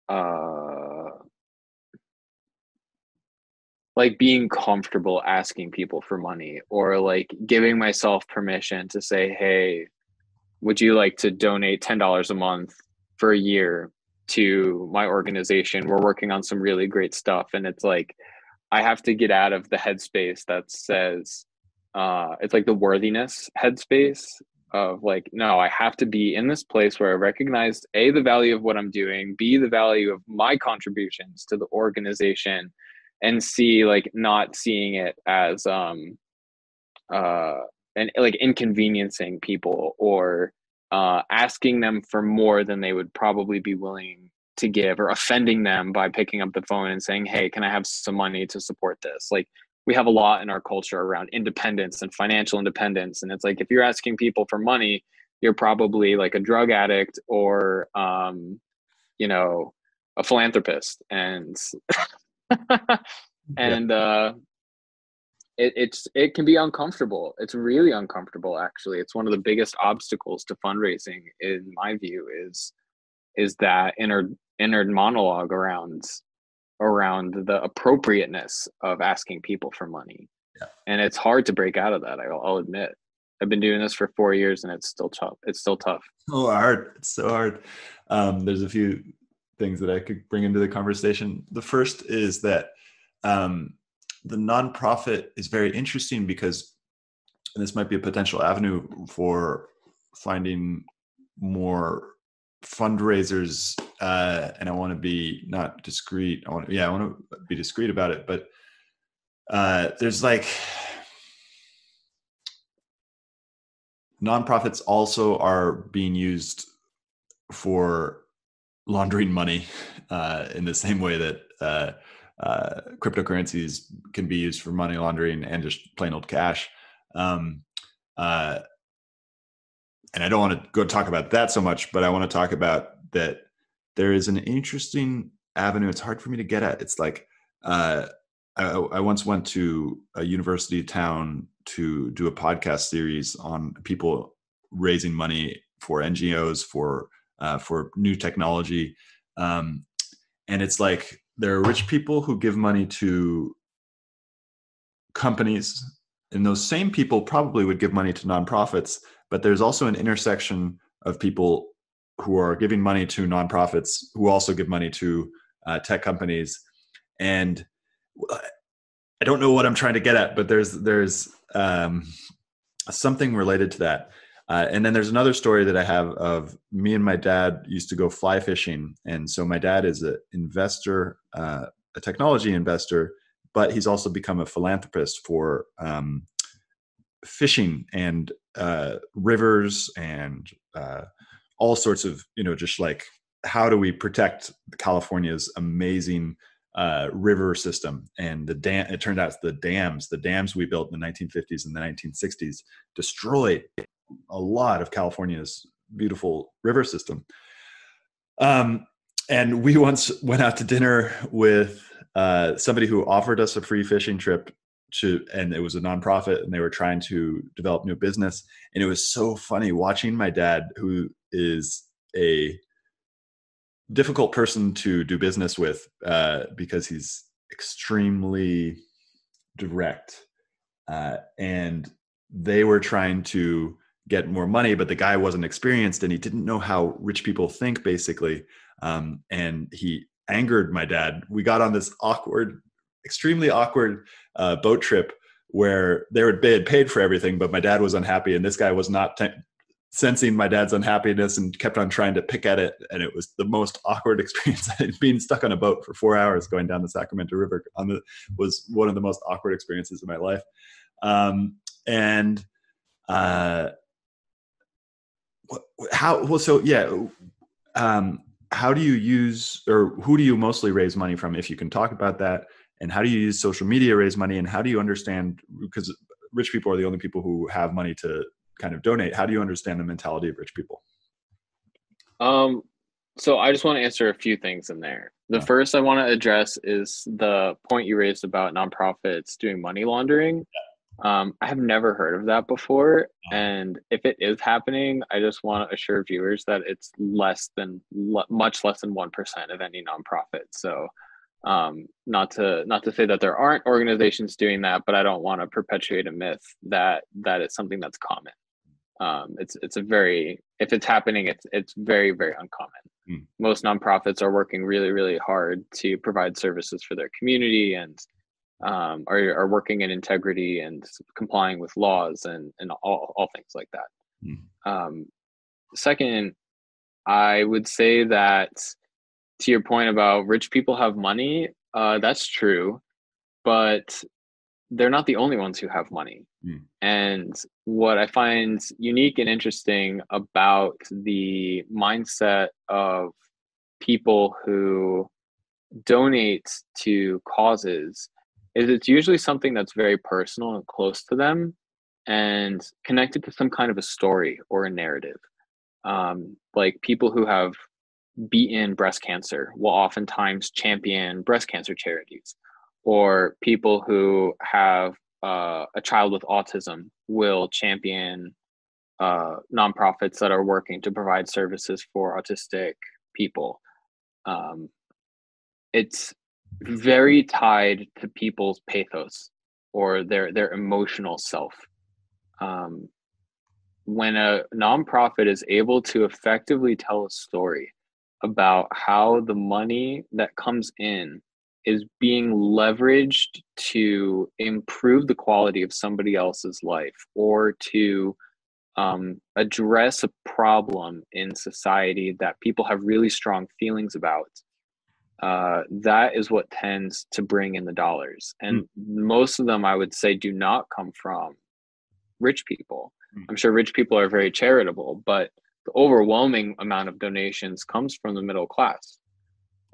B: uh, like being comfortable asking people for money or like giving myself permission to say hey would you like to donate $10 a month for a year to my organization? We're working on some really great stuff. And it's like I have to get out of the headspace that says uh, it's like the worthiness headspace of like, no, I have to be in this place where I recognize a the value of what I'm doing, b the value of my contributions to the organization, and c like not seeing it as um uh and like inconveniencing people or uh asking them for more than they would probably be willing to give or offending them by picking up the phone and saying, "Hey, can I have some money to support this?" Like we have a lot in our culture around independence and financial independence and it's like if you're asking people for money you're probably like a drug addict or um, you know a philanthropist and and uh it, it's it can be uncomfortable. It's really uncomfortable actually. It's one of the biggest obstacles to fundraising in my view is is that inner inner monologue around around the appropriateness of asking people for money. Yeah. and it's hard to break out of that I'll, I'll, admit. I've been doing this for four years and it's still tough it's still tough.
C: So hard it's so hard. Um, there's a few things that i could bring into the conversation. The first is that um, the nonprofit is very interesting because this might be a potential avenue for finding more fundraisers uh, and i want to be not discreet i want yeah i want to be discreet about it but uh, there's like nonprofits also are being used for laundering money uh, in the same way that uh, uh, cryptocurrencies can be used for money laundering and just plain old cash. Um, uh, and I don't want to go talk about that so much, but I want to talk about that there is an interesting avenue. It's hard for me to get at. It's like uh, I, I, once went to a university town to do a podcast series on people raising money for NGOs for uh, for new technology, um, and it's like there are rich people who give money to companies and those same people probably would give money to nonprofits but there's also an intersection of people who are giving money to nonprofits who also give money to uh, tech companies and i don't know what i'm trying to get at but there's there's um, something related to that uh, and then there's another story that I have of me and my dad used to go fly fishing. And so my dad is an investor, uh, a technology investor, but he's also become a philanthropist for um, fishing and uh, rivers and uh, all sorts of, you know, just like how do we protect California's amazing uh, river system and the dam it turned out the dams the dams we built in the 1950s and the 1960s destroyed a lot of California's beautiful river system. Um, and we once went out to dinner with uh, somebody who offered us a free fishing trip to, and it was a nonprofit, and they were trying to develop new business. And it was so funny watching my dad, who is a difficult person to do business with uh, because he's extremely direct, uh, and they were trying to get more money but the guy wasn't experienced and he didn't know how rich people think basically um, and he angered my dad we got on this awkward extremely awkward uh, boat trip where they, had paid for everything but my dad was unhappy and this guy was not t- sensing my dad's unhappiness and kept on trying to pick at it. And it was the most awkward experience. Being stuck on a boat for four hours going down the sacramento river. On the was one of the most awkward experiences of my life. Um, and uh, how well so yeah um how do you use or who do you mostly raise money from if you can talk about that and how do you use social media to raise money and how do you understand because rich people are the only people who have money to kind of donate how do you understand the mentality of rich people
B: um so i just want to answer a few things in there the yeah. first i want to address is the point you raised about nonprofits doing money laundering um, I have never heard of that before. And if it is happening, I just want to assure viewers that it's less than much less than 1% of any nonprofit. So um, not to not to say that there aren't organizations doing that, but I don't want to perpetuate a myth that that it's something that's common. Um, it's it's a very if it's happening, it's it's very very uncommon. Mm. Most nonprofits are working really really hard to provide services for their community and um, are, are working in integrity and complying with laws and, and all, all things like that. Mm. Um, second, I would say that to your point about rich people have money, uh, that's true, but they're not the only ones who have money. Mm. And what I find unique and interesting about the mindset of people who donate to causes is it's usually something that's very personal and close to them and connected to some kind of a story or a narrative. Um, like people who have beaten breast cancer will oftentimes champion breast cancer charities, or people who have uh, a child with autism will champion uh, nonprofits that are working to provide services for autistic people. Um, it's very tied to people's pathos or their their emotional self. Um, when a nonprofit is able to effectively tell a story about how the money that comes in is being leveraged to improve the quality of somebody else's life or to um, address a problem in society that people have really strong feelings about uh, that is what tends to bring in the dollars and mm. most of them i would say do not come from rich people mm. i'm sure rich people are very charitable but the overwhelming amount of donations comes from the middle class.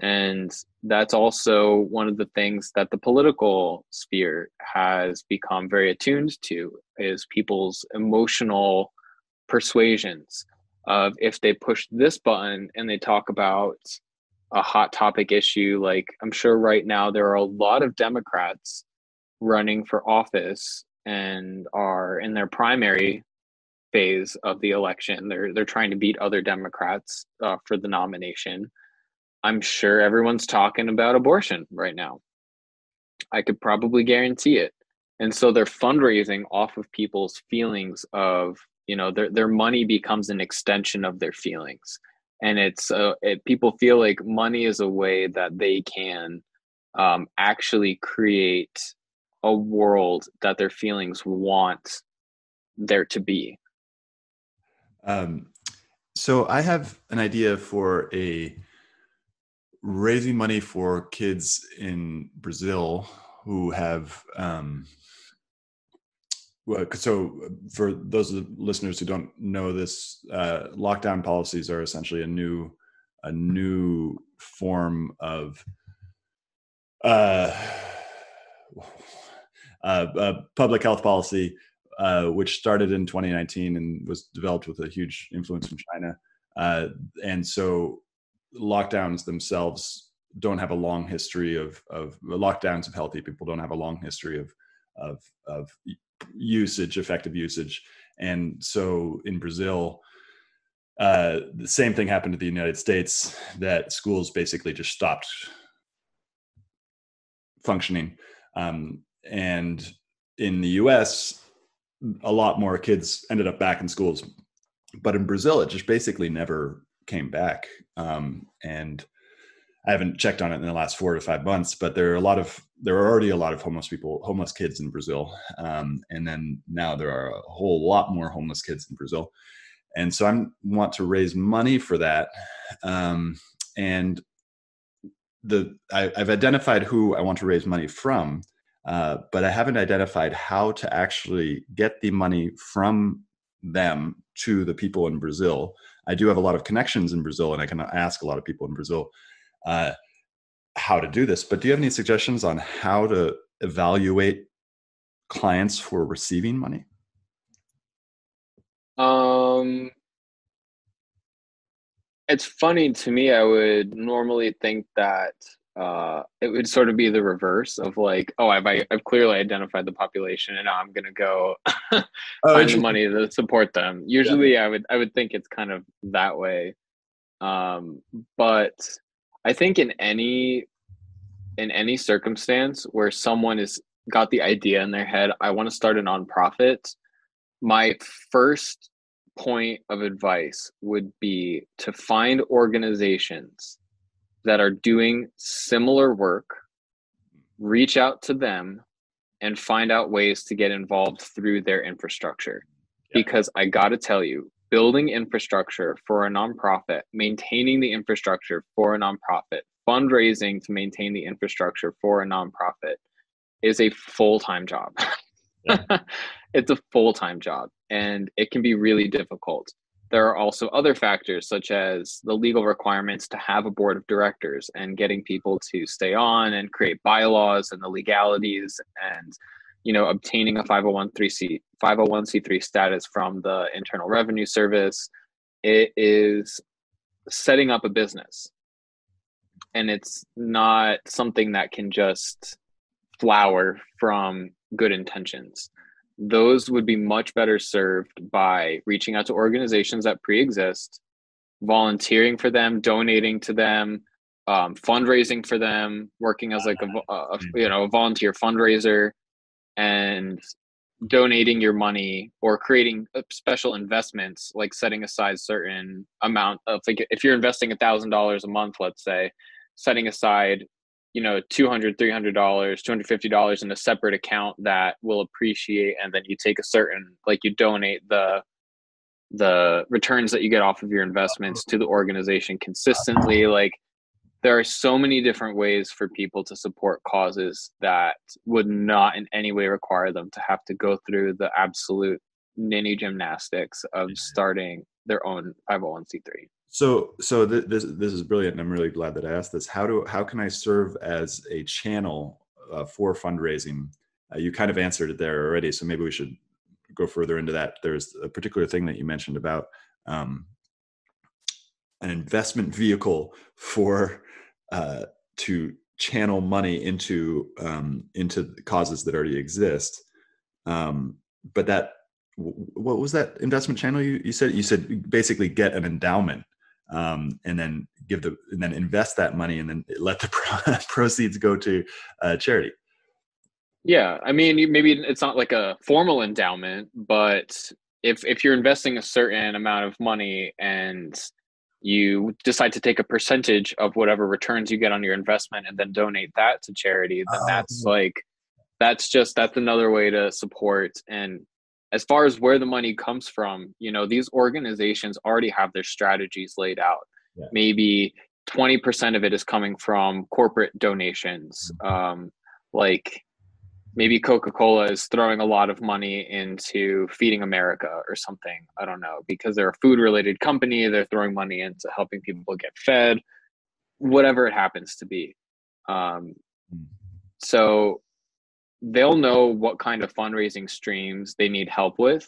B: And that's also one of the things that the political sphere has become very attuned to is people's emotional persuasions of if they push this button and they talk about a hot topic issue like i'm sure right now there are a lot of democrats running for office and are in their primary phase of the election they're they're trying to beat other democrats uh, for the nomination I'm sure everyone's talking about abortion right now. I could probably guarantee it. And so they're fundraising off of people's feelings of, you know, their their money becomes an extension of their feelings. And it's uh, it, people feel like money is a way that they can um, actually create a world that their feelings want there to be.
C: Um, so I have an idea for a raising money for kids in Brazil who have um, so for those of the listeners who don't know this uh, lockdown policies are essentially a new a new form of uh, uh, public health policy uh, which started in 2019 and was developed with a huge influence from China. Uh, and so lockdowns themselves don't have a long history of of lockdowns of healthy people don't have a long history of of of usage effective usage. And so in brazil uh, the same thing happened to the united states that schools basically just stopped functioning. Um, and in the us a lot more kids ended up back in schools. But in brazil it just basically never came back. Um, and I haven't checked on it in the last four to five months, but there are a lot of there are already a lot of homeless people, homeless kids in Brazil, um, and then now there are a whole lot more homeless kids in Brazil, and so I want to raise money for that, um, and the I, have identified who I want to raise money from, uh, but I haven't identified how to actually get the money from them to the people in Brazil I do have a lot of connections in Brazil, and I can ask a lot of people in Brazil uh, how to do this. But do you have any suggestions on how to evaluate clients for receiving money?
B: Um, it's funny to me. I would normally think that uh, it would sort of be the reverse of like, oh, I've I've clearly identified the population, and now I'm gonna go oh, find the money to support them. Usually, yeah. I would I would think it's kind of that way, um, but I think in any in any circumstance where someone has got the idea in their head, I want to start a nonprofit. My first point of advice would be to find organizations that are doing similar work, reach out to them and find out ways to get involved through their infrastructure. Yeah. Because I got to tell you, building infrastructure for a nonprofit, maintaining the infrastructure for a nonprofit, fundraising to maintain the infrastructure for a nonprofit is a full time job. Yeah. it's a full time job and it can be really difficult. There are also other factors such as the legal requirements to have a board of directors and getting people to stay on and create bylaws and the legalities and you know obtaining a 501c 501c3 status from the internal revenue service it is setting up a business. And it's not something that can just flower from good intentions those would be much better served by reaching out to organizations that pre-exist volunteering for them donating to them um, fundraising for them working as like a, a, you know a volunteer fundraiser and donating your money or creating uh, special investments like setting aside certain amount of like if you're investing a thousand dollars a month let's say setting aside you know 200 300 dollars 250 dollars in a separate account that will appreciate and then you take a certain like you donate the the returns that you get off of your investments to the organization consistently like there are so many different ways for people to support causes that would not in any way require them to have to go through the absolute ninny gymnastics of mm-hmm. starting their own 501c3
C: so, so th- this this is brilliant, and I'm really glad that I asked this. How do how can I serve as a channel uh, for fundraising? Uh, you kind of answered it there already, so maybe we should go further into that. There's a particular thing that you mentioned about um, an investment vehicle for uh, to channel money into um, into causes that already exist. Um, but that what was that investment channel you, you said you said basically get an endowment um, and then give the and then invest that money and then let the proceeds go to uh, charity
B: yeah i mean maybe it's not like a formal endowment but if if you're investing a certain amount of money and you decide to take a percentage of whatever returns you get on your investment and then donate that to charity then oh. that's like that's just that's another way to support and as far as where the money comes from, you know, these organizations already have their strategies laid out. Yeah. Maybe 20% of it is coming from corporate donations. Mm-hmm. Um, like maybe Coca Cola is throwing a lot of money into feeding America or something. I don't know, because they're a food related company. They're throwing money into helping people get fed, whatever it happens to be. Um, mm. so they'll know what kind of fundraising streams they need help with.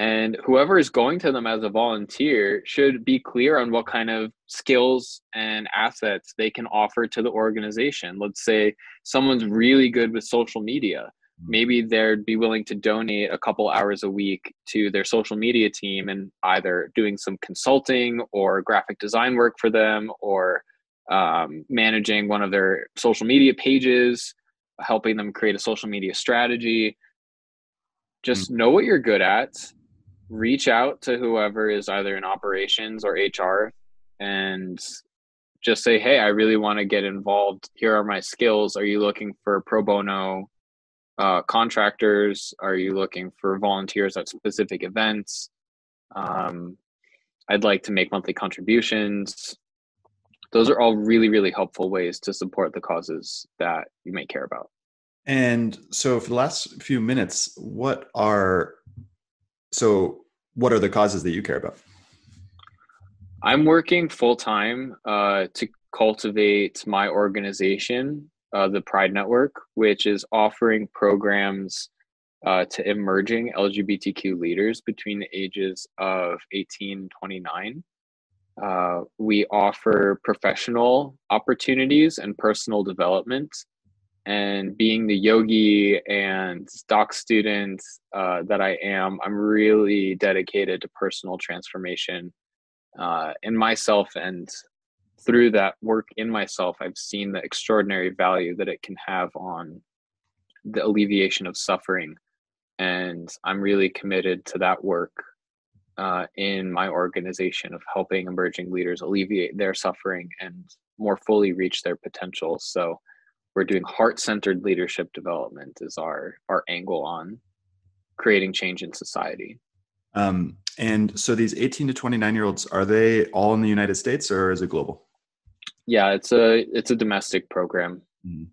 B: And whoever is going to them as a volunteer should be clear on what kind of skills and assets they can offer to the organization. Let's say someone's really good with social media. Mm-hmm. maybe they'd be willing to donate a couple hours a week to their social media team and either doing some consulting or graphic design work for them or um, managing one of their social media pages helping them create a social media strategy. Just mm. know what you're good at. Reach out to whoever is either in operations or HR and just say, hey, I really want to get involved. Here are my skills. Are you looking for pro bono uh, contractors? Are you looking for volunteers at specific events? Um, I'd like to make monthly contributions those are all really really helpful ways to support the causes that you may care about.
C: And so for the last few minutes what are so what are the causes that you care about?
B: I'm working full-time uh, to cultivate my organization uh, the pride network which is offering programs uh, to emerging lgbtq leaders between the ages of 18 and 29 uh, we offer professional opportunities and personal development. And being the yogi and doc student uh, that I am, I'm really dedicated to personal transformation uh, in myself. And through that work in myself, I've seen the extraordinary value that it can have on the alleviation of suffering. And I'm really committed to that work uh, in my organization of helping emerging leaders alleviate their suffering and more fully reach their potential. So we're doing heart-centered leadership development is our our angle on creating change in society.
C: Um, and so these 18 to 29 year olds are they all in the United States or is it global?
B: Yeah, it's a it's a domestic program. Mm-hmm.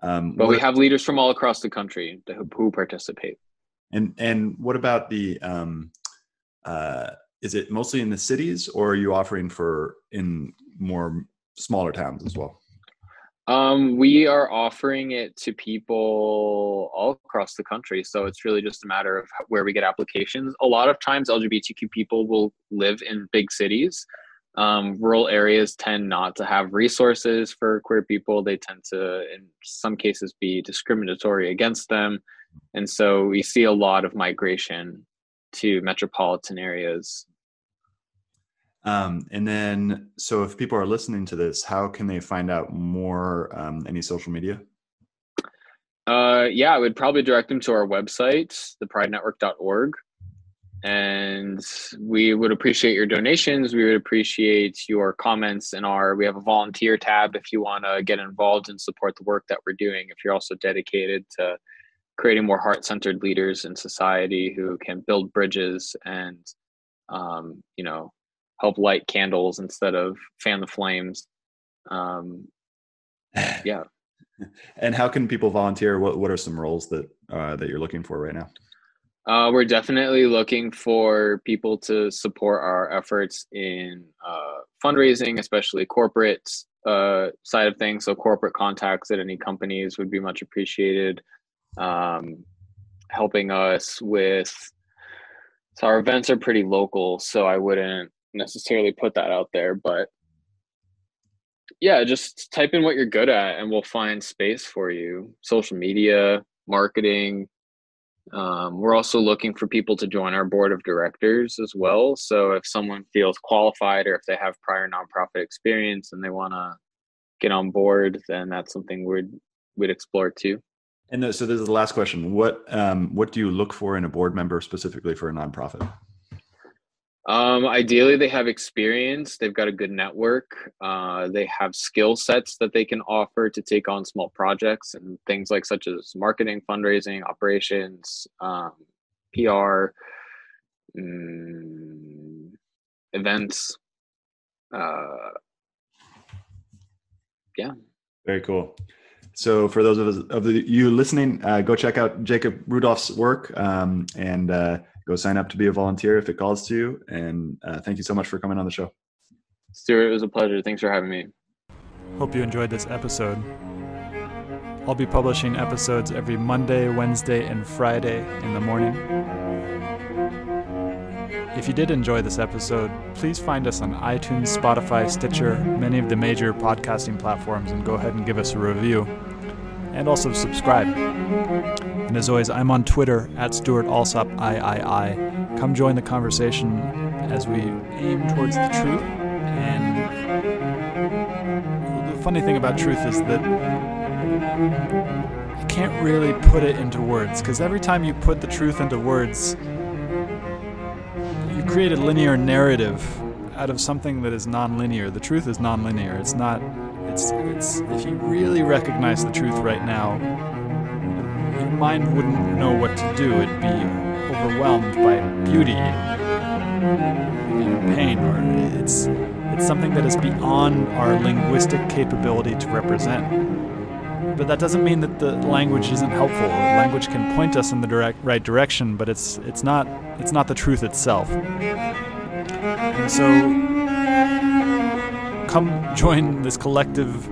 B: Um, but we have leaders from all across the country who, who participate.
C: And and what about the um, uh, is it mostly in the cities or are you offering for in more smaller towns as well?
B: Um, we are offering it to people all across the country. So it's really just a matter of where we get applications. A lot of times, LGBTQ people will live in big cities. Um, rural areas tend not to have resources for queer people. They tend to, in some cases, be discriminatory against them. And so we see a lot of migration to metropolitan areas
C: um, and then, so if people are listening to this, how can they find out more? Um, any social media?
B: Uh, yeah, I would probably direct them to our website, thepridenetwork.org. And we would appreciate your donations. We would appreciate your comments in our. We have a volunteer tab if you want to get involved and support the work that we're doing. If you're also dedicated to creating more heart centered leaders in society who can build bridges and, um, you know, help light candles instead of fan the flames. Um, yeah.
C: and how can people volunteer? What What are some roles that uh, that you're looking for right now?
B: Uh, we're definitely looking for people to support our efforts in uh, fundraising, especially corporate uh, side of things. So corporate contacts at any companies would be much appreciated. Um, helping us with so our events are pretty local, so I wouldn't necessarily put that out there, but yeah, just type in what you're good at and we'll find space for you. Social media, marketing. Um, we're also looking for people to join our board of directors as well. So if someone feels qualified or if they have prior nonprofit experience and they want to get on board, then that's something we'd we'd explore too.
C: And so this is the last question. What um, what do you look for in a board member specifically for a nonprofit?
B: Um, ideally, they have experience. They've got a good network. Uh, they have skill sets that they can offer to take on small projects and things like such as marketing, fundraising, operations, um, PR, mm, events. Uh, yeah.
C: Very cool. So for those of us of the, you listening, uh, go check out Jacob Rudolph's work um, and uh, go sign up to be a volunteer if it calls to you. And uh, thank you so much for coming on the show.
B: Stewart, it was a pleasure. Thanks for having me.
A: Hope you enjoyed this episode. I'll be publishing episodes every Monday, Wednesday, and Friday in the morning. If you did enjoy this episode, please find us on iTunes, Spotify, Stitcher, many of the major podcasting platforms, and go ahead and give us a review. And also subscribe. And as always, I'm on Twitter at Stewart Alsop III. Come join the conversation as we aim towards the truth. And the funny thing about truth is that you can't really put it into words because every time you put the truth into words, you create a linear narrative out of something that is nonlinear. The truth is nonlinear. It's not. It's. It's. If you really recognize the truth right now, your mind wouldn't know what to do. It'd be overwhelmed by beauty and pain, or it's it's something that is beyond our linguistic capability to represent. But that doesn't mean that the language isn't helpful. Language can point us in the direct right direction, but it's it's not it's not the truth itself. And so, come join this collective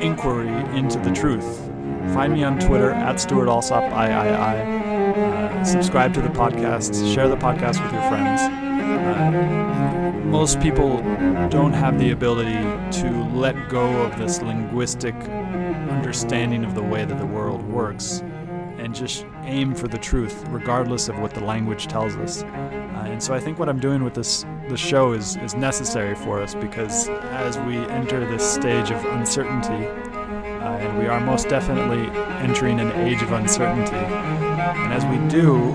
A: inquiry into the truth Find me on Twitter at Stewart Alsop III. Uh, subscribe to the podcast. Share the podcast with your friends. Uh, most people don't have the ability to let go of this linguistic understanding of the way that the world works and just aim for the truth, regardless of what the language tells us. Uh, and so I think what I'm doing with this the show is is necessary for us because as we enter this stage of uncertainty uh, and we are most definitely entering an age of uncertainty. And as we do,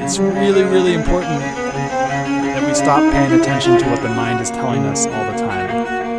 A: it's really, really important that we stop paying attention to what the mind is telling us all